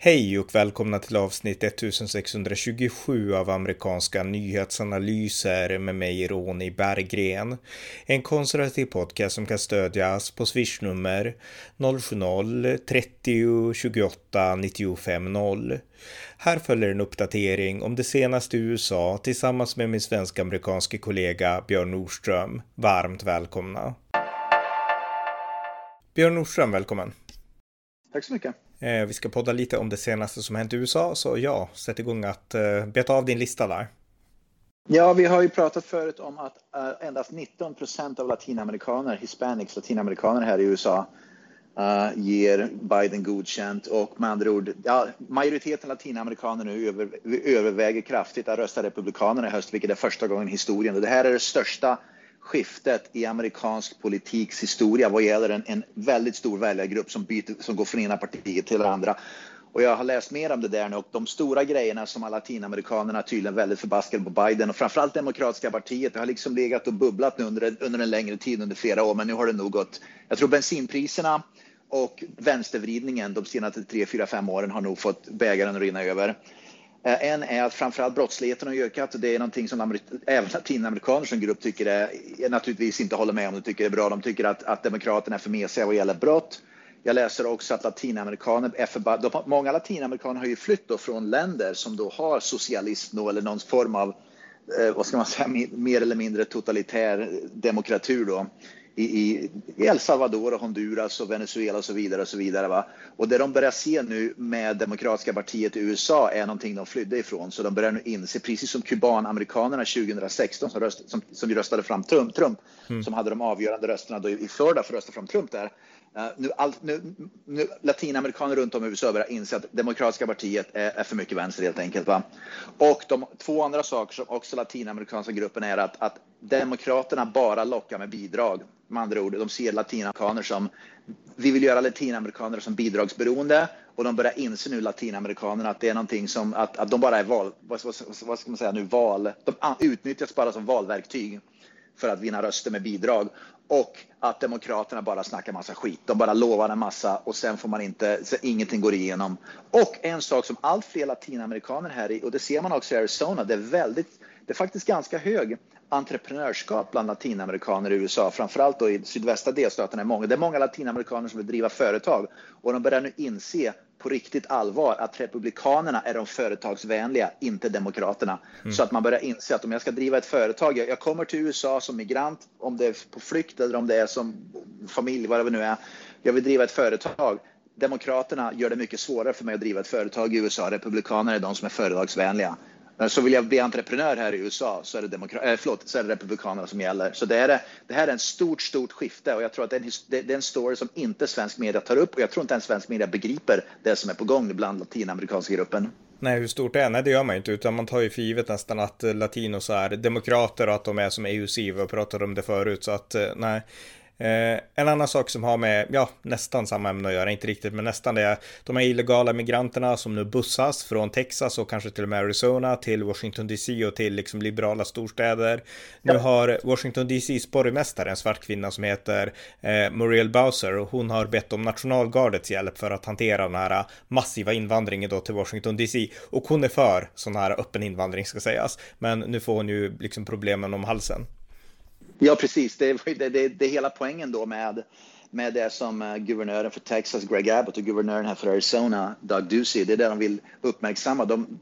Hej och välkomna till avsnitt 1627 av amerikanska nyhetsanalyser med mig Ronny Berggren. En konservativ podcast som kan stödjas på swishnummer 070-30 28 95 0. Här följer en uppdatering om det senaste i USA tillsammans med min svensk-amerikanske kollega Björn Nordström. Varmt välkomna! Björn Nordström, välkommen! Tack så mycket! Eh, vi ska podda lite om det senaste som hänt i USA, så ja, sätt igång att eh, beta av din lista där. Ja, vi har ju pratat förut om att eh, endast 19 procent av latinamerikaner, hispanics, latinamerikaner här i USA uh, eh, ger Biden godkänt och med andra ord, ja, majoriteten latinamerikaner nu över, överväger kraftigt att rösta republikanerna i höst, vilket är första gången i historien. Och det här är det största skiftet i amerikansk politiks historia vad gäller en, en väldigt stor väljargrupp som, byter, som går från ena partiet till det andra. Och jag har läst mer om det där nu och de stora grejerna som latinamerikanerna tydligen väldigt förbaskade på Biden och framförallt Demokratiska partiet. Det har liksom legat och bubblat nu under, under en längre tid, under flera år, men nu har det nog gått. Jag tror bensinpriserna och vänstervridningen de senaste tre, fyra, fem åren har nog fått bägaren att rinna över. Eh, en är att framförallt brottsligheten har ökat och det är någonting som även latinamerikaner som grupp tycker är, naturligtvis inte håller med om. De tycker det är bra. De tycker att, att demokraterna är för mesiga vad gäller brott. Jag läser också att latinamerikaner är för, de, många latinamerikaner har ju flytt från länder som då har socialism eller någon form av eh, vad ska man säga, mer eller mindre totalitär demokratur då i, i El Salvador och Honduras och Venezuela och så vidare. Och så vidare va? Och det de börjar se nu med Demokratiska partiet i USA är någonting de flydde ifrån. Så de börjar nu inse, precis som kubanamerikanerna 2016 som, röst, som, som röstade fram Trump, Trump mm. som hade de avgörande rösterna då i Florida för att rösta fram Trump där. Uh, nu, all, nu, nu, latinamerikaner runt om i USA börjar inse att Demokratiska partiet är, är, för mycket vänster helt enkelt. Va? Och de två andra saker som också latinamerikanska gruppen är att, att Demokraterna bara lockar med bidrag. Med andra ord, de ser latinamerikaner som, vi vill göra latinamerikaner som bidragsberoende och de börjar inse nu latinamerikanerna att det är någonting som, att, att de bara är val, vad, vad, vad ska man säga nu, val, de utnyttjas bara som valverktyg för att vinna röster med bidrag och att Demokraterna bara snackar massa skit. De bara lovar en massa och sen får man inte, så ingenting går igenom. Och en sak som allt fler latinamerikaner här i, och det ser man också i Arizona, det är väldigt, det är faktiskt ganska hög entreprenörskap bland latinamerikaner i USA, framförallt då i sydvästra delstaterna. Är många. Det är många latinamerikaner som vill driva företag och de börjar nu inse på riktigt allvar att republikanerna är de företagsvänliga, inte demokraterna. Mm. Så att man börjar inse att om jag ska driva ett företag, jag, jag, kommer till USA som migrant, om det är på flykt eller om det är som familj, vad det nu är. Jag vill driva ett företag. Demokraterna gör det mycket svårare för mig att driva ett företag i USA. Republikanerna är de som är företagsvänliga. Eh, så vill jag bli entreprenör här i USA så är det, demokra- äh, förlåt, så är det Republikanerna som gäller. Så det, är, det här är ett stort, stort skifte och jag tror att det är, en, det är en story som inte svensk media tar upp och jag tror inte ens svensk media begriper det som är på gång bland latinamerikanska gruppen. Nej, hur stort det är? Nej, det gör man inte, utan man tar ju för givet nästan att eh, latinos är demokrater och att de är som EUC. Vi har pratat om det förut, så att nej, Eh, en annan sak som har med, ja, nästan samma ämne att göra, inte riktigt, men nästan det är de här illegala migranterna som nu bussas från Texas och kanske till och med Arizona till Washington DC och till liksom liberala storstäder. Ja. Nu har Washington DCs borgmästare, en svart kvinna som heter eh, Muriel Bowser, och hon har bett om nationalgardets hjälp för att hantera den här massiva invandringen då till Washington DC. Och hon är för sån här öppen invandring ska sägas, men nu får hon ju liksom problemen om halsen. Ja, precis. Det är, det, det, det hela poängen då med, med det som eh, guvernören för Texas, Greg Abbott, och guvernören här för Arizona, Doug Ducey, det är det de vill uppmärksamma. De,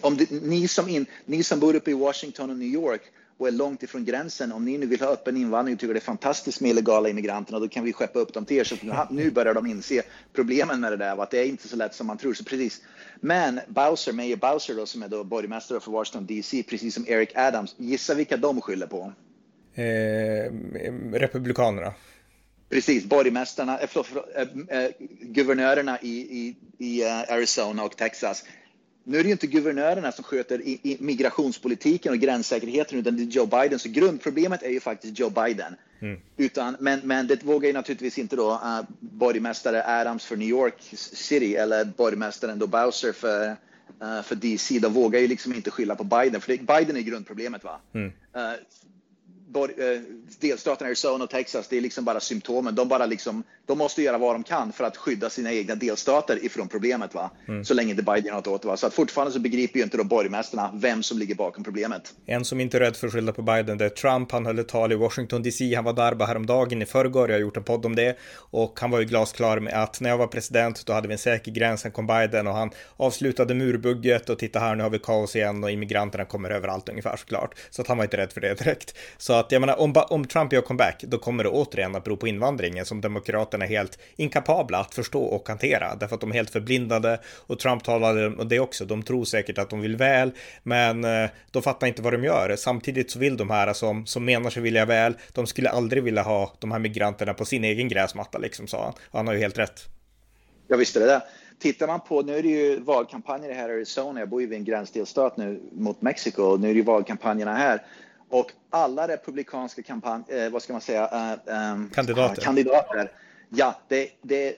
om det, ni, som in, ni som bor uppe i Washington och New York och är långt ifrån gränsen, om ni nu vill ha öppen invandring och tycker det är fantastiskt med illegala immigranterna, då kan vi skeppa upp dem till er. Så nu, nu börjar de inse problemen med det där, att det är inte så lätt som man tror. Så precis. Men Bowser, Mayor Bowser då, som är då borgmästare för Washington DC, precis som Eric Adams, gissa vilka de skyller på? Eh, republikanerna. Precis, borgmästarna, äh, förlåt, äh, äh, guvernörerna i, i, i Arizona och Texas. Nu är det ju inte guvernörerna som sköter i, i migrationspolitiken och gränssäkerheten utan det är Joe Biden. Så grundproblemet är ju faktiskt Joe Biden. Mm. Utan, men, men det vågar ju naturligtvis inte då uh, borgmästare Adams för New York City eller borgmästaren då Bowser för, uh, för DC. De vågar ju liksom inte skylla på Biden, för det, Biden är grundproblemet. va. Mm. Uh, Eh, delstaterna Arizona och Texas, det är liksom bara symptomen. De, bara liksom, de måste göra vad de kan för att skydda sina egna delstater ifrån problemet. Va? Mm. Så länge inte Biden något åt. Va? Så att fortfarande så begriper ju inte de borgmästarna vem som ligger bakom problemet. En som inte är rädd för att skylla på Biden, det är Trump. Han höll ett tal i Washington DC. Han var där bara häromdagen i förrgår. Jag har gjort en podd om det. Och han var ju glasklar med att när jag var president, då hade vi en säker gräns. Sen kom Biden och han avslutade murbugget och titta här, nu har vi kaos igen och immigranterna kommer överallt ungefär såklart. Så att han var inte rädd för det direkt. Så att jag menar, om, om Trump gör comeback, då kommer det återigen att bero på invandringen som demokraterna är helt inkapabla att förstå och hantera. Därför att de är helt förblindade och Trump talade om det också. De tror säkert att de vill väl, men eh, de fattar inte vad de gör. Samtidigt så vill de här som, som menar sig vilja väl, de skulle aldrig vilja ha de här migranterna på sin egen gräsmatta, liksom, sa han. Han har ju helt rätt. Jag visste det. Där. Tittar man på, nu är det ju valkampanjer här i Arizona, jag bor ju vid en gränsdelstat nu mot Mexiko, och nu är det ju valkampanjerna här. Och alla republikanska kampanj, eh, vad ska man säga, eh, um, kandidater. kandidater. Ja, det, det, är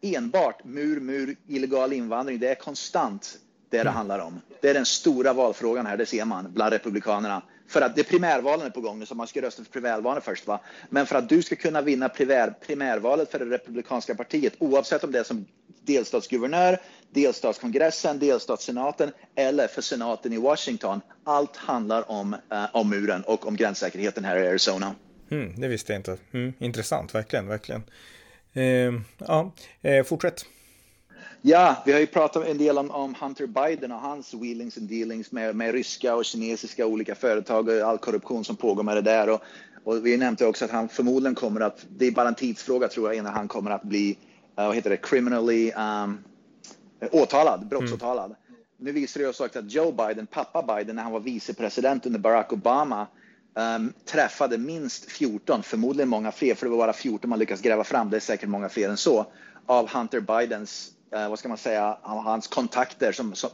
enbart mur, mur, illegal invandring. Det är konstant det det mm. handlar om. Det är den stora valfrågan här, det ser man bland republikanerna. För att det är primärvalen är på gång nu, så man ska rösta för primärvalen först. Va? Men för att du ska kunna vinna primär, primärvalet för det republikanska partiet, oavsett om det är som delstatsguvernör, delstatskongressen, delstatssenaten eller för senaten i Washington. Allt handlar om, uh, om muren och om gränssäkerheten här i Arizona. Mm, det visste jag inte. Mm, intressant, verkligen, verkligen. Eh, ja, eh, fortsätt. Ja, vi har ju pratat en del om, om, Hunter Biden och hans wheelings and dealings med, med ryska och kinesiska olika företag och all korruption som pågår med det där. Och, och vi nämnde också att han förmodligen kommer att, det är bara en tidsfråga tror jag, innan han kommer att bli, uh, vad heter det, criminally um, åtalad, brottsåtalad. Mm. Nu visar det sig också att Joe Biden, pappa Biden, när han var vicepresident under Barack Obama, um, träffade minst 14, förmodligen många fler, för det var bara 14 man lyckas gräva fram, det är säkert många fler än så, av Hunter Bidens Uh, vad ska man säga, hans kontakter. Som, som,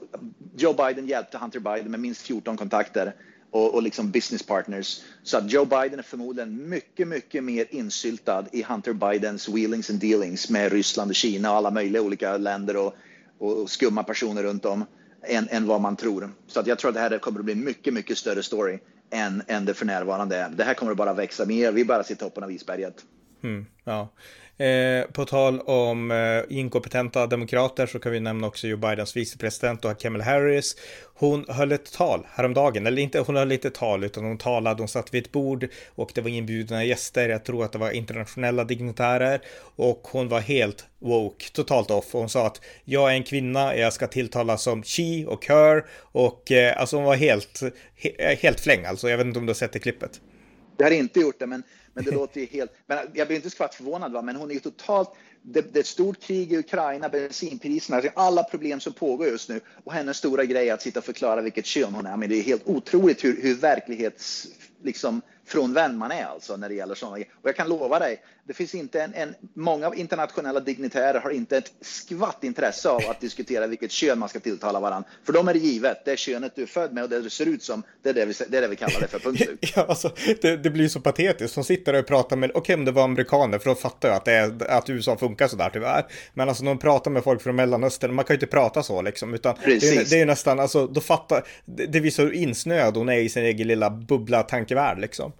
Joe Biden hjälpte Hunter Biden med minst 14 kontakter och, och liksom business partners. Så att Joe Biden är förmodligen mycket, mycket mer insyltad i Hunter Bidens wheelings and dealings med Ryssland och Kina och alla möjliga olika länder och, och skumma personer runt om än, än vad man tror. Så att jag tror att det här kommer att bli mycket, mycket större story än, än det för närvarande är. Det här kommer att bara växa mer. Vi bara ser toppen av isberget. Mm, ja. Eh, på tal om eh, inkompetenta demokrater så kan vi nämna också Joe Bidens vicepresident och Kamala Harris. Hon höll ett tal häromdagen, eller inte, hon höll inte tal utan hon talade, hon satt vid ett bord och det var inbjudna gäster, jag tror att det var internationella dignitärer och hon var helt woke, totalt off. Hon sa att jag är en kvinna, jag ska tilltalas som she och her och eh, alltså hon var helt, he, helt fläng alltså. Jag vet inte om du har sett det klippet. Jag har inte gjort det, men men det låter ju helt... Men jag blir inte skvatt förvånad, va? men hon är ju totalt... Det, det, är ett stort krig i Ukraina, bensinpriserna, alltså alla problem som pågår just nu. Och hennes stora grej är att sitta och förklara vilket kön hon är. Men det är helt otroligt hur, hur verklighets... Liksom, frånvänd man är alltså när det gäller sådana Och jag kan lova dig, det finns inte en, en, många internationella dignitärer har inte ett skvatt intresse av att diskutera vilket kön man ska tilltala varandra. För de är det givet, det är könet du är född med och det du ser ut som, det är det vi, det är det vi kallar det för, punkt slut. ja, alltså, det, det, blir så patetiskt, sitter och pratar med, okej okay, om det var amerikaner, för då fattar jag att, det är, att USA funkar sådär tyvärr. Men alltså de pratar med folk från Mellanöstern, man kan ju inte prata så liksom, utan det, det, är nästan, alltså då fattar, det, det visar hur insnöad hon är i sin egen lilla bubbla tankevärld liksom.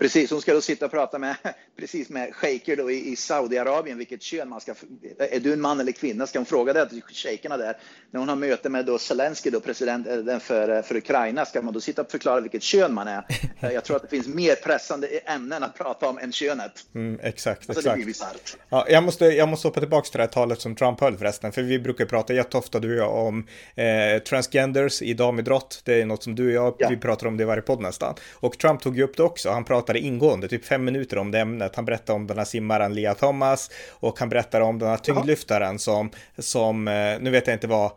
Precis, hon ska då sitta och prata med, precis med shejker då i, i Saudiarabien, vilket kön man ska... Är du en man eller kvinna? Ska hon fråga det till shejkerna där? När hon har möte med då Zelensky, då presidenten eh, för, för Ukraina, ska man då sitta och förklara vilket kön man är? Eh, jag tror att det finns mer pressande ämnen att prata om än könet. Mm, exakt, alltså, exakt. Ja, jag, måste, jag måste hoppa tillbaka till det här talet som Trump höll förresten, för vi brukar prata jätteofta du och jag om eh, transgenders i damidrott. Det är något som du och jag, ja. vi pratar om det i varje podd nästan. Och Trump tog ju upp det också. Han pratade ingående, typ fem minuter om det ämnet. Han berättade om den här simmaren Lia Thomas och han berättade om den här tyngdlyftaren som, som, eh, nu vet jag inte vad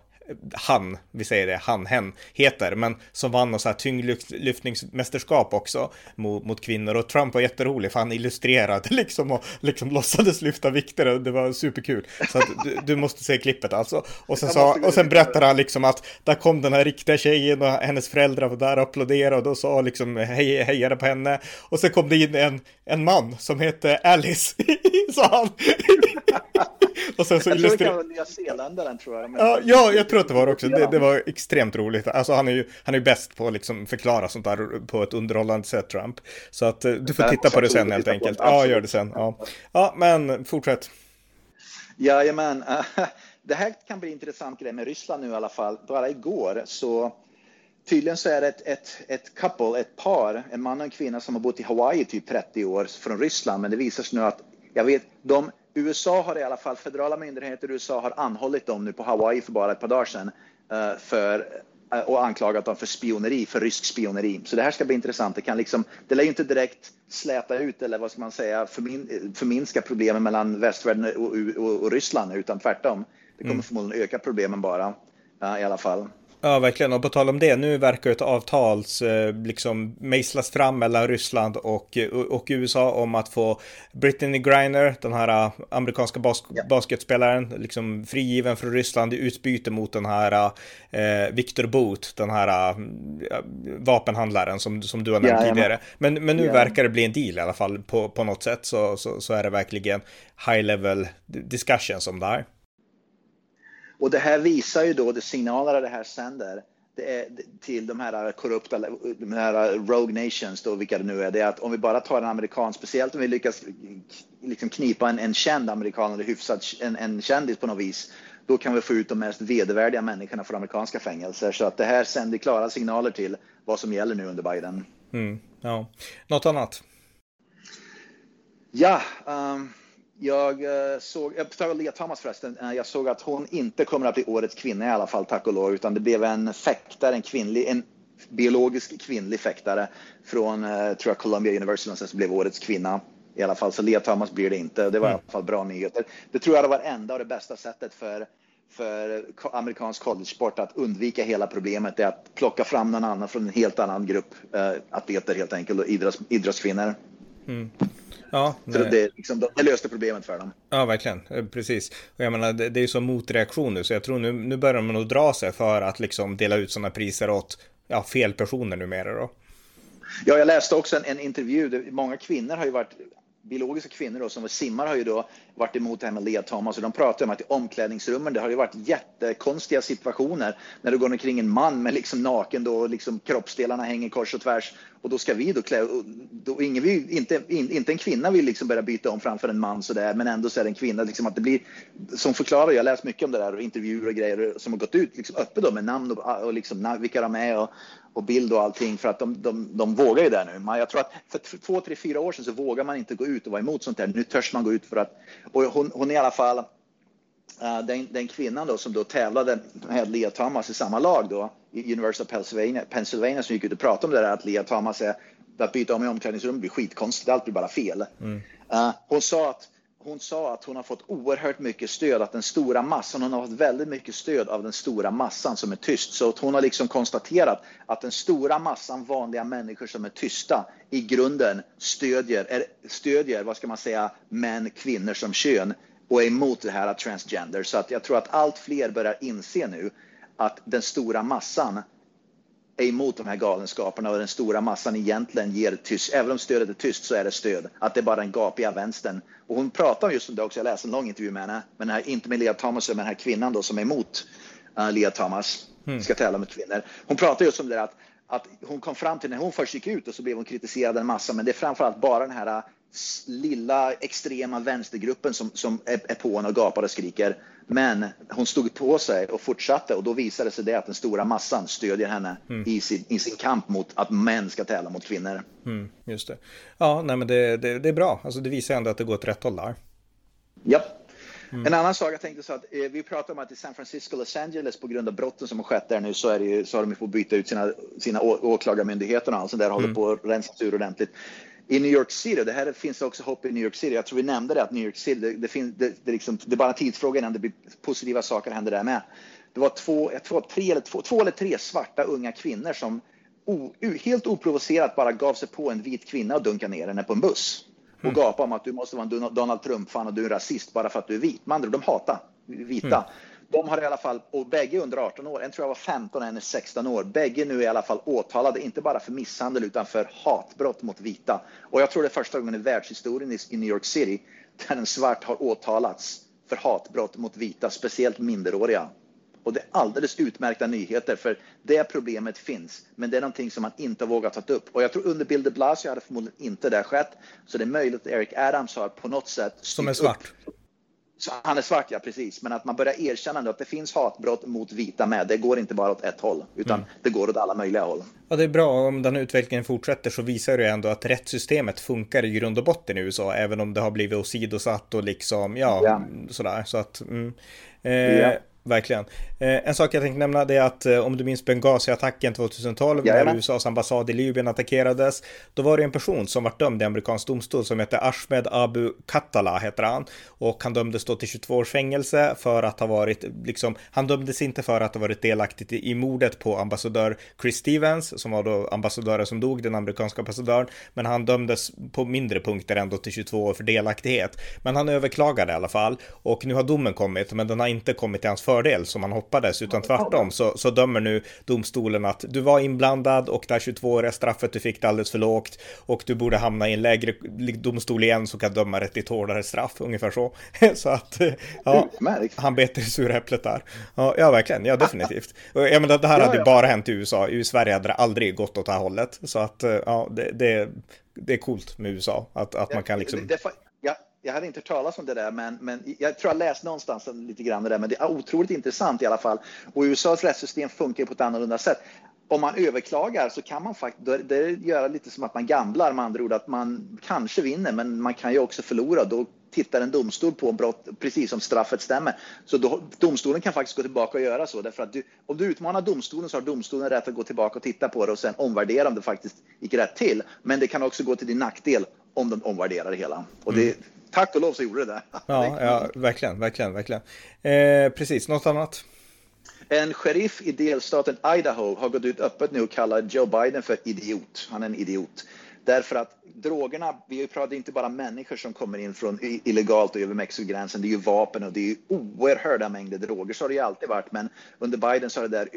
han, vi säger det, han, hen, heter, men som vann något så här tyngdlyftningsmästerskap också mot, mot kvinnor och Trump var jätterolig för han illustrerade liksom och liksom låtsades lyfta vikter och det var superkul. Så att du, du måste se klippet alltså. Och sen, sa, och sen berättade han liksom att där kom den här riktiga tjejen och hennes föräldrar var där och applåderade och då sa liksom hej, hejade på henne. Och sen kom det in en, en man som hette Alice, sa han. och sen så jag tror det kan vara Nya Zeeländaren tror jag. Ja, ja jag, tror att det var också, det, det, var extremt roligt. Alltså han är ju, han är ju bäst på att liksom förklara sånt där på ett underhållande sätt, Trump. Så att eh, du får titta på det sen helt enkelt. Ja, gör det sen. Ja, ja men fortsätt. Jajamän. Det här kan bli intressant grej med Ryssland nu i alla fall. Bara igår så tydligen så är det ett, ett, ett couple, ett par, en man och en kvinna som har bott i Hawaii i typ 30 år från Ryssland. Men det visar sig nu att, jag vet, de, USA har i alla fall, federala myndigheter i USA har anhållit dem nu på Hawaii för bara ett par dagar sedan uh, för uh, och anklagat dem för spioneri, för rysk spioneri. Så det här ska bli intressant. Det kan liksom, det lär ju inte direkt släta ut eller vad ska man säga, förmin, förminska problemen mellan västvärlden och, och, och Ryssland, utan tvärtom. Det kommer mm. förmodligen öka problemen bara, uh, i alla fall. Ja, verkligen. Och på tal om det, nu verkar ett avtal eh, liksom mejslas fram mellan Ryssland och, och USA om att få Brittany Griner, den här eh, amerikanska bas ja. basketspelaren, liksom frigiven från Ryssland i utbyte mot den här eh, Victor Boot, den här eh, vapenhandlaren som, som du har nämnt ja, tidigare. Men, men nu ja. verkar det bli en deal i alla fall på, på något sätt så, så, så är det verkligen high level discussions om det här. Och det här visar ju då de signaler det här sänder är till de här korrupta, de här Rogue Nations, då, vilka det nu är, det är att om vi bara tar en amerikan, speciellt om vi lyckas liksom knipa en, en känd amerikan eller hyfsad en, en kändis på något vis, då kan vi få ut de mest vedervärdiga människorna från amerikanska fängelser. Så att det här sänder klara signaler till vad som gäller nu under Biden. Mm, ja. Något annat? Ja, um, jag eh, såg, jag tar Lea Thomas förresten, eh, jag såg att hon inte kommer att bli årets kvinna i alla fall, tack och lov, utan det blev en fäktare, en kvinnlig, en biologisk kvinnlig fäktare från, eh, tror jag, Columbia University som blev årets kvinna. I alla fall, så Lea Thomas blir det inte. Det var mm. i alla fall bra nyheter. Det tror jag det var enda och det bästa sättet för, för amerikansk college-sport att undvika hela problemet. Det är att plocka fram någon annan från en helt annan grupp eh, atleter helt enkelt och idrotts, idrottskvinnor. Mm. Ja, så det, liksom, det löste problemet för dem. Ja, verkligen. Eh, precis. Och jag menar, det, det är ju som motreaktion nu, så jag tror nu, nu börjar man nog dra sig för att liksom dela ut sådana priser åt ja, fel personer numera då. Ja, jag läste också en, en intervju. Många kvinnor har ju varit biologiska kvinnor då, som simmar har ju då varit emot det här med Lea Thomas och de pratar om att i omklädningsrummen det har ju varit jättekonstiga situationer när det går omkring en man med liksom naken då liksom kroppsdelarna hänger kors och tvärs och då ska vi då klä, då ingen vill, inte, in, inte en kvinna vill liksom börja byta om framför en man sådär men ändå så är det en kvinna liksom att det blir som förklarar, jag har läst mycket om det där och intervjuer och grejer som har gått ut liksom öppet då med namn och, och liksom vilka de är och och bild och allting för att de, de, de vågar ju det nu. Man, jag tror att för två, tre, fyra år sedan så vågar man inte gå ut och vara emot sånt där. Nu törs man gå ut för att, och hon, hon är i alla fall den, den kvinnan då som då tävlade med Lea Thomas i samma lag då i University of Pennsylvania, Pennsylvania som gick ut och pratade om det där att Lea Thomas är att byta om i omklädningsrummet blir skitkonstigt, allt blir bara fel. Mm. Uh, hon sa att hon sa att hon har fått oerhört mycket stöd, att den stora massan, hon har fått väldigt mycket stöd av den stora massan som är tyst. Så hon har liksom konstaterat att den stora massan vanliga människor som är tysta i grunden stödjer, är, stödjer vad ska man säga, män, kvinnor som kön och är emot det här transgender. Så att jag tror att allt fler börjar inse nu att den stora massan är emot de här galenskaperna och den stora massan egentligen ger tyst. Även om stödet är tyst så är det stöd. Att det är bara den gapiga vänstern. Och hon pratar just om det också. Jag läste en lång intervju med henne. Men här, inte med Lea Thomas, men den här kvinnan då som är emot uh, Lea Thomas. Mm. Ska tävla med kvinnor. Hon pratar just om det att, att hon kom fram till när hon först gick ut och så blev hon kritiserad en massa. Men det är framförallt bara den här lilla extrema vänstergruppen som, som är, är på henne och gapar och skriker. Men hon stod på sig och fortsatte och då visade sig det att den stora massan stödjer henne mm. i, sin, i sin kamp mot att män ska tävla mot kvinnor. Mm, just det. Ja, nej men det, det, det, är bra. Alltså det visar ändå att det går åt rätt håll där. Ja. Mm. En annan sak jag tänkte så att eh, vi pratar om att i San Francisco Los Angeles på grund av brotten som har skett där nu så, är det ju, så har de fått byta ut sina, sina åklagarmyndigheter och allt sånt där håller mm. på att rensas ur ordentligt i New York City, det här finns också hopp i New York City. Jag tror vi nämnde det att New York City, det, det, finns, det, det, liksom, det är bara tidsfråga innan det blir positiva saker händer där med. Det var två, jag tror tre eller, två, två eller tre svarta unga kvinnor som o, helt oprovocerat bara gav sig på en vit kvinna och dunkade ner henne på en buss. Och mm. gapade om att du måste vara en Donald Trump-fan och du är rasist bara för att du är vit. Man, de hatar vita. Mm de har i alla fall, och bägge under 18 år, en tror jag var 15 och en är 16 år. Bägge nu är i alla fall åtalade, inte bara för misshandel utan för hatbrott mot vita. Och jag tror det är första gången i världshistorien i New York City där en svart har åtalats för hatbrott mot vita, speciellt minderåriga. Och det är alldeles utmärkta nyheter för det problemet finns. Men det är någonting som man inte vågat ta upp. Och jag tror under Bill de Blasio hade förmodligen inte det skett. Så det är möjligt att Eric Adams har på något sätt Som är svart. Upp han är svart, ja precis. Men att man börjar erkänna att det finns hatbrott mot vita med. Det går inte bara åt ett håll, utan mm. det går åt alla möjliga håll. Ja, det är bra. Om den utvecklingen fortsätter så visar det ändå att rättssystemet funkar i grund och botten i USA, även om det har blivit åsidosatt och liksom, ja, ja. sådär. Så att, mm. eh, ja. Verkligen. Eh, en sak jag tänkte nämna är att eh, om du minns Benghazi-attacken 2012 Jajamän. när USAs ambassad i Libyen attackerades. Då var det en person som var dömd i amerikansk domstol som hette Ahmed Abu Kattala heter han. Och han dömdes då till 22 års fängelse för att ha varit, liksom, han dömdes inte för att ha varit delaktig i mordet på ambassadör Chris Stevens som var då ambassadören som dog, den amerikanska ambassadören. Men han dömdes på mindre punkter ändå till 22 år för delaktighet. Men han överklagade i alla fall och nu har domen kommit, men den har inte kommit till hans för fördel som man hoppades, utan tvärtom så, så dömer nu domstolen att du var inblandad och det här 22-åriga straffet du fick det alldeles för lågt och du borde hamna i en lägre domstol igen som kan döma rätt till hårdare straff, ungefär så. så att, ja, han beter i sura äpplet där. Ja, ja, verkligen, ja definitivt. Jag menar, det här hade ju bara hänt i USA, i Sverige hade det aldrig gått åt det här hållet, så att ja, det, det, det är coolt med USA, att, att man kan liksom... Det, det, jag hade inte hört talas om det där, men, men jag tror jag läst någonstans lite grann det där, men det är otroligt intressant i alla fall. Och USAs rättssystem funkar på ett annorlunda sätt. Om man överklagar så kan man faktiskt, det göra lite som att man gamblar med andra ord, att man kanske vinner, men man kan ju också förlora. Då tittar en domstol på brott precis som straffet stämmer. Så då, domstolen kan faktiskt gå tillbaka och göra så. Därför att du, om du utmanar domstolen så har domstolen rätt att gå tillbaka och titta på det och sen omvärdera om det faktiskt gick rätt till. Men det kan också gå till din nackdel om de omvärderar det hela. Och det, mm tack och lov så gjorde det det. Ja, ja verkligen, verkligen, verkligen. Eh, precis, något annat? En sheriff i delstaten Idaho har gått ut öppet nu och kallar Joe Biden för idiot. Han är en idiot. Därför att drogerna, vi pratar inte bara människor som kommer in från illegalt och över Mexikogränsen, det är ju vapen och det är ju oerhörda mängder droger. Så har det ju alltid varit, men under Biden så har det där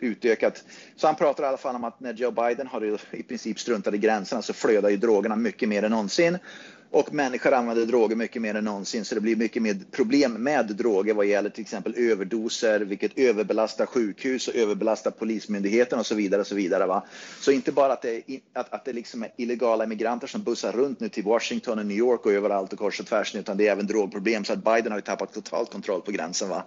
utökat. Så han pratar i alla fall om att när Joe Biden har i princip struntat i gränserna så flödar ju drogerna mycket mer än någonsin. Och människor använder droger mycket mer än någonsin så det blir mycket mer problem med droger vad gäller till exempel överdoser, vilket överbelastar sjukhus och överbelastar polismyndigheten och så vidare. Och så vidare va? Så inte bara att det, är, att, att det liksom är illegala immigranter som bussar runt nu till Washington och New York och överallt och kors och tvärs utan det är även drogproblem så att Biden har ju tappat total kontroll på gränsen. Va?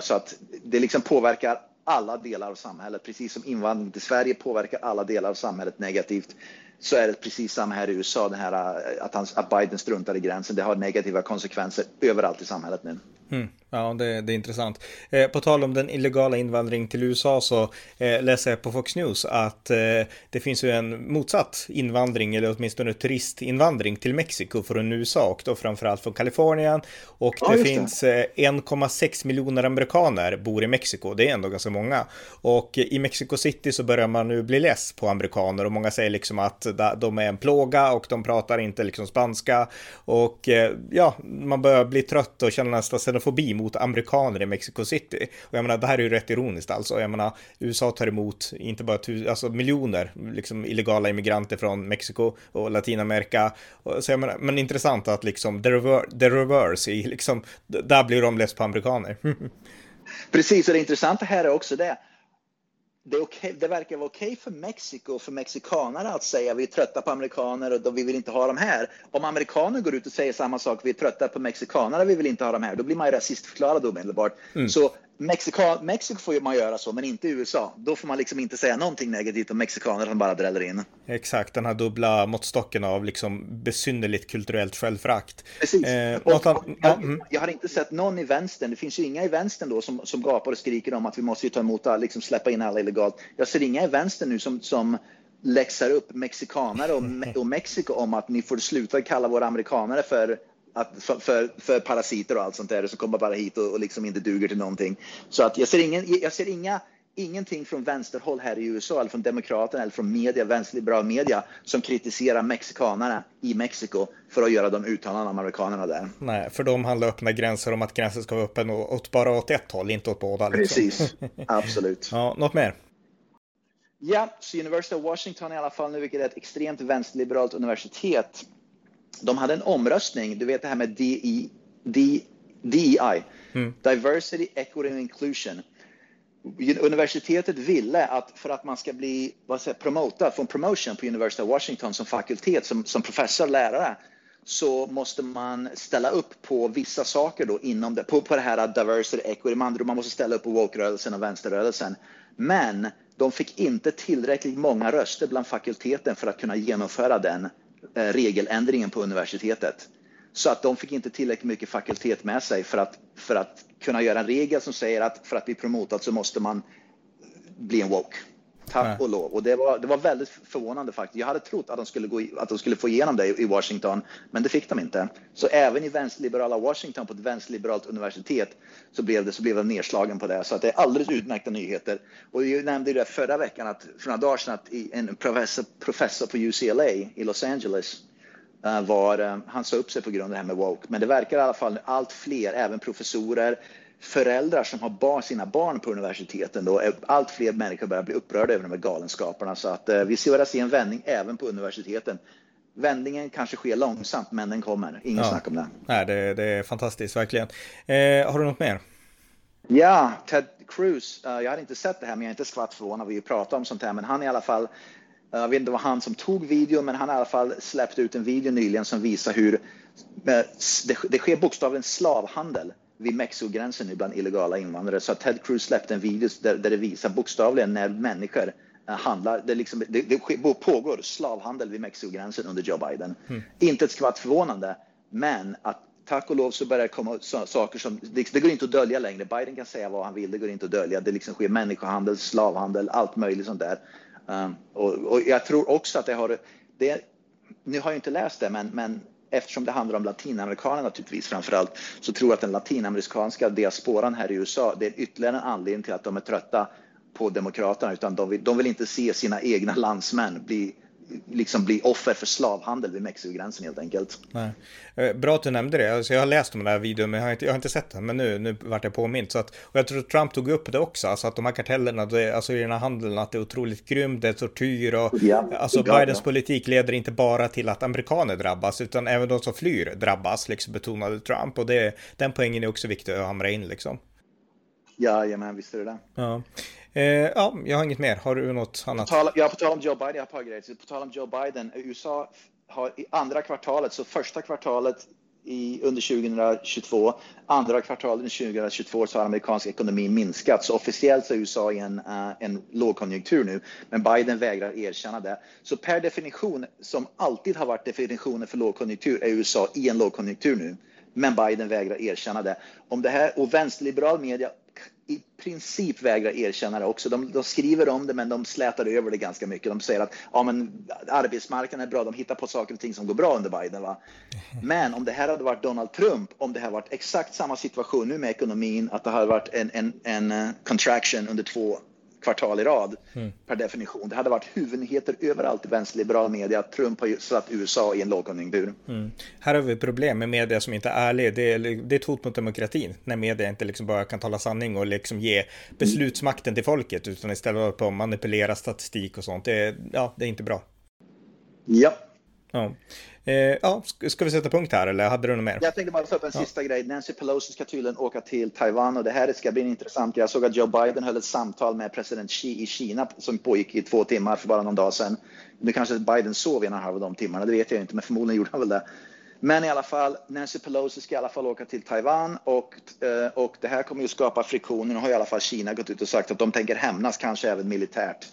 Så att det liksom påverkar alla delar av samhället, precis som invandring till Sverige påverkar alla delar av samhället negativt så är det precis samma här i USA. det här, eh, att, han, att Biden struntar i gränsen. Det har negativa konsekvenser överallt i samhället nu. Mm. Ja, det, det, är intressant. Eh, på tal om den illegala invandring till USA så eh, läser jag på Fox News att eh, det finns ju en motsatt invandring eller åtminstone turistinvandring till Mexiko från USA och då framförallt från Kalifornien. Och ja, det finns 1,6 eh, miljoner amerikaner bor i Mexiko. Det är ändå ganska många. Och i Mexico City så börjar man nu bli less på amerikaner och många säger liksom att de är en plåga och de pratar inte liksom spanska. Och eh, ja, man börjar bli trött och känna nästan xenofobi mot amerikaner i Mexico City. Och jag menar, det här är ju rätt ironiskt alltså. Jag menar, USA tar emot inte bara tus- alltså miljoner liksom illegala immigranter från Mexiko och Latinamerika. Så jag menar, men intressant att liksom the, rever the reverse, i, liksom, där blir de less på amerikaner. Precis, och det intressanta här är också det det, okay, det, verkar vara okej okay för Mexiko och för mexikanare att säga vi är trötta på amerikaner och då vi vill inte ha dem här. Om amerikaner går ut och säger samma sak, vi är trötta på mexikanare, vi vill inte ha dem här, då blir man ju rasistförklarad omedelbart. Mm. Så Mexika, Mexiko får man göra så, men inte USA. Då får man liksom inte säga någonting negativt om mexikaner som bara dräller in. Exakt, den här dubbla måttstocken av liksom besynnerligt kulturellt självförakt. Precis. Eh, och, och, jag, mm. jag, har inte sett någon i vänstern, det finns ju inga i vänstern då som, som gapar och skriker om att vi måste ta emot alla, liksom släppa in alla illegalt. Jag ser inga i vänstern nu som, som läxar upp mexikanare och, och Mexiko om att ni får sluta kalla våra amerikanare för att, för, för parasiter och allt sånt där som kommer bara hit och, och liksom inte duger till någonting. Så att jag ser, ingen, jag ser inga, ingenting från vänsterhåll här i USA eller från Demokraterna eller från media, vänsterliberal media som kritiserar mexikanerna i Mexiko för att göra de uttalanden om amerikanerna där. Nej, för de handlar öppna gränser om att gränsen ska vara öppen åt bara åt ett håll, inte åt båda. Liksom. Precis, absolut. ja, något mer? Ja, så University of Washington i alla fall nu, vilket är ett extremt vänsterliberalt universitet, de hade en omröstning, du vet det här med DI, DEI, mm. Diversity, Equity and Inclusion. Universitetet ville att för att man ska bli vad säger, promotad, få en promotion på University of Washington som fakultet, som, som professor, lärare, så måste man ställa upp på vissa saker då inom det, på, på det här diversity, equity, man, man måste ställa upp på woke-rörelsen och vänsterrörelsen. Men de fick inte tillräckligt många röster bland fakulteten för att kunna genomföra den Eh, regeländringen på universitetet. Så att de fick inte tillräckligt mycket fakultet med sig för att, för att kunna göra en regel som säger att för att bli promotad så måste man bli en woke. Tack och lov. Och det var, det var väldigt förvånande faktiskt. Jag hade trott att de skulle, gå, att de skulle få igenom det i Washington, men det fick de inte. Så även i vänsterliberala Washington på ett vänsterliberalt universitet så blev det, så blev det nedslagen på det. Så att det är alldeles utmärkta nyheter. Och jag nämnde det förra veckan, att, för några dagar sedan, att en professor, professor på UCLA i Los Angeles uh, var, uh, han sa upp sig på grund av det här med woke. Men det verkar i alla fall allt fler, även professorer, föräldrar som har bar, sina barn på universiteten då, allt fler människor börjar bli upprörda över de här galenskaperna. Så att eh, vi ser se en vändning även på universiteten. Vändningen kanske sker långsamt, men den kommer. Ingen ja. snack om det. Nej, det, det är fantastiskt, verkligen. Eh, har du något mer? Ja, Ted Cruz. Uh, jag hade inte sett det här, men jag är inte skvatt förvånad. Vi pratar om sånt här, men han i alla fall eh, jag vet inte vad han som tog videon, men han har i alla fall släppt ut en video nyligen som visar hur eh, det, det sker bokstavligen slavhandel vid Mexikogränsen nu bland illegala invandrare. Så Ted Cruz släppte en video där, där det visar bokstavligen när människor eh, handlar. Det, liksom, det, det pågår slavhandel vid Mexikogränsen under Joe Biden. Mm. Inte ett skvatt förvånande, men att tack och lov så börjar det komma saker som, det, det går inte att dölja längre. Biden kan säga vad han vill, det går inte att dölja. Det liksom sker människohandel, slavhandel, allt möjligt sånt där. Um, och, och, jag tror också att det har, det, nu har jag inte läst det, men, men eftersom det handlar om latinamerikaner naturligtvis framför allt, så tror jag att den latinamerikanska diasporan här i USA, det är ytterligare en anledning till att de är trötta på Demokraterna, utan de vill, de vill inte se sina egna landsmän bli liksom bli offer för slavhandel vid Mexikogränsen helt enkelt. Nej. Eh, bra att du nämnde det. Alltså jag har läst om den här videon, men jag har inte, jag har inte sett den. Men nu, nu vart jag påmint. Så att, och jag tror att Trump tog upp det också, alltså att de här kartellerna, det, alltså i den här handeln, att det är otroligt grymt, det är tortyr och ja, alltså Bidens ja. politik leder inte bara till att amerikaner drabbas, utan även de som flyr drabbas, liksom betonade Trump. Och det, den poängen är också viktig att hamra in liksom. Ja, men visst är det det. Ja. Eh, ja, jag har inget mer. Har du något annat? På tal, ja, på tal om Joe Biden, jag har ett par grejer. På tal om Joe Biden, USA har i andra kvartalet, så första kvartalet i, under 2022, andra kvartalet under 2022 så har amerikansk ekonomi minskat. Så officiellt så är USA i en, uh, en lågkonjunktur nu, men Biden vägrar erkänna det. Så per definition, som alltid har varit definitionen för lågkonjunktur, är USA i en lågkonjunktur nu. Men Biden vägrar erkänna det. Om det här och vänsterliberal media i princip vägrar erkänna det också. De, de, skriver om det, men de slätar över det ganska mycket. De säger att ja, men arbetsmarknaden är bra. De hittar på saker och ting som går bra under Biden. Va? Men om det här hade varit Donald Trump, om det hade varit exakt samma situation nu med ekonomin, att det hade varit en, en, en eh, contraction under två kvartal i rad mm. per definition. Det hade varit huvudnyheter överallt i vänsterliberal media att Trump har satt USA i en lågkonjunktur. Mm. Här har vi problem med media som inte är ärlig. Det är, det är ett hot mot demokratin när media inte liksom bara kan tala sanning och liksom ge beslutsmakten till folket utan istället på att manipulera statistik och sånt. Det ja, det är inte bra. Ja. Ja. Eh, ja, ska vi sätta punkt här eller hade du något mer? Jag tänkte bara ta upp en ja. sista grej. Nancy Pelosi ska tydligen åka till Taiwan och det här ska bli intressant. Jag såg att Joe Biden höll ett samtal med president Xi i Kina som pågick i två timmar för bara någon dag sedan. Nu kanske Biden sov i en halv av de timmarna, det vet jag inte, men förmodligen gjorde han väl det. Men i alla fall, Nancy Pelosi ska i alla fall åka till Taiwan och, eh, och det här kommer ju skapa friktioner. Nu har i alla fall Kina gått ut och sagt att de tänker hämnas, kanske även militärt.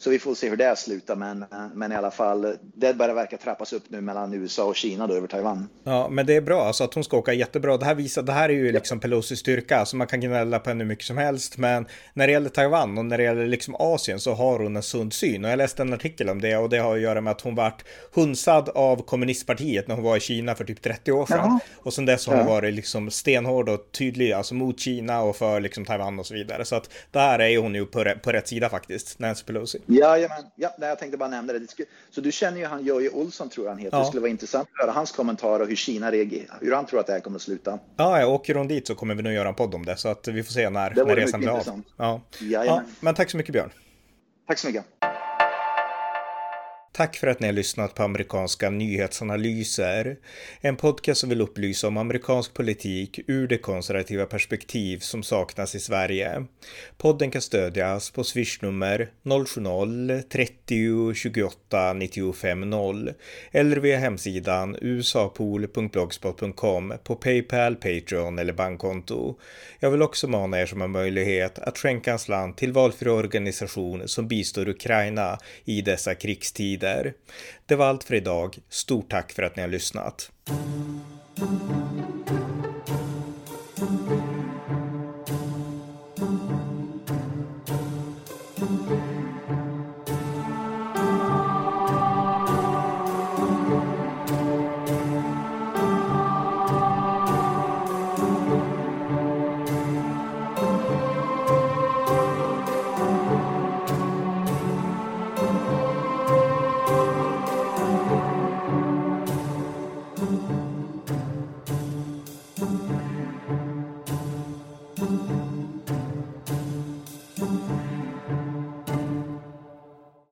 Så vi får se hur det slutar, men, men i alla fall, det börjar verka trappas upp nu mellan USA och Kina då över Taiwan. Ja, men det är bra, alltså att hon ska åka jättebra. Det här visar, det här är ju liksom Pelosis styrka, alltså man kan gnälla på henne hur mycket som helst, men när det gäller Taiwan och när det gäller liksom Asien så har hon en sund syn. Och jag läste en artikel om det och det har att göra med att hon vart hunsad av kommunistpartiet när hon var i Kina för typ 30 år sedan. Jaha. Och sen dess har hon ja. varit liksom stenhård och tydlig, alltså mot Kina och för liksom Taiwan och så vidare. Så att där är hon ju på, på rätt sida faktiskt, Nancy Pelosi. Jajamän, ja, jag tänkte bara nämna det. Så du känner ju han Jojje Olsson tror jag han heter. Ja. Det skulle vara intressant att höra hans kommentarer och hur Kina reagerar, hur han tror att det här kommer att sluta. Ja, åker hon dit så kommer vi nog göra en podd om det, så att vi får se när, när resan blir av. Ja. ja, men tack så mycket Björn. Tack så mycket. Tack för att ni har lyssnat på amerikanska nyhetsanalyser. En podcast som vill upplysa om amerikansk politik ur det konservativa perspektiv som saknas i Sverige. Podden kan stödjas på swishnummer 070-30 28 95 0 eller via hemsidan usapool.blogspot.com på Paypal, Patreon eller bankkonto. Jag vill också mana er som har möjlighet att skänka en slant till valfri organisation som bistår Ukraina i dessa krigstider. Det var allt för idag. Stort tack för att ni har lyssnat.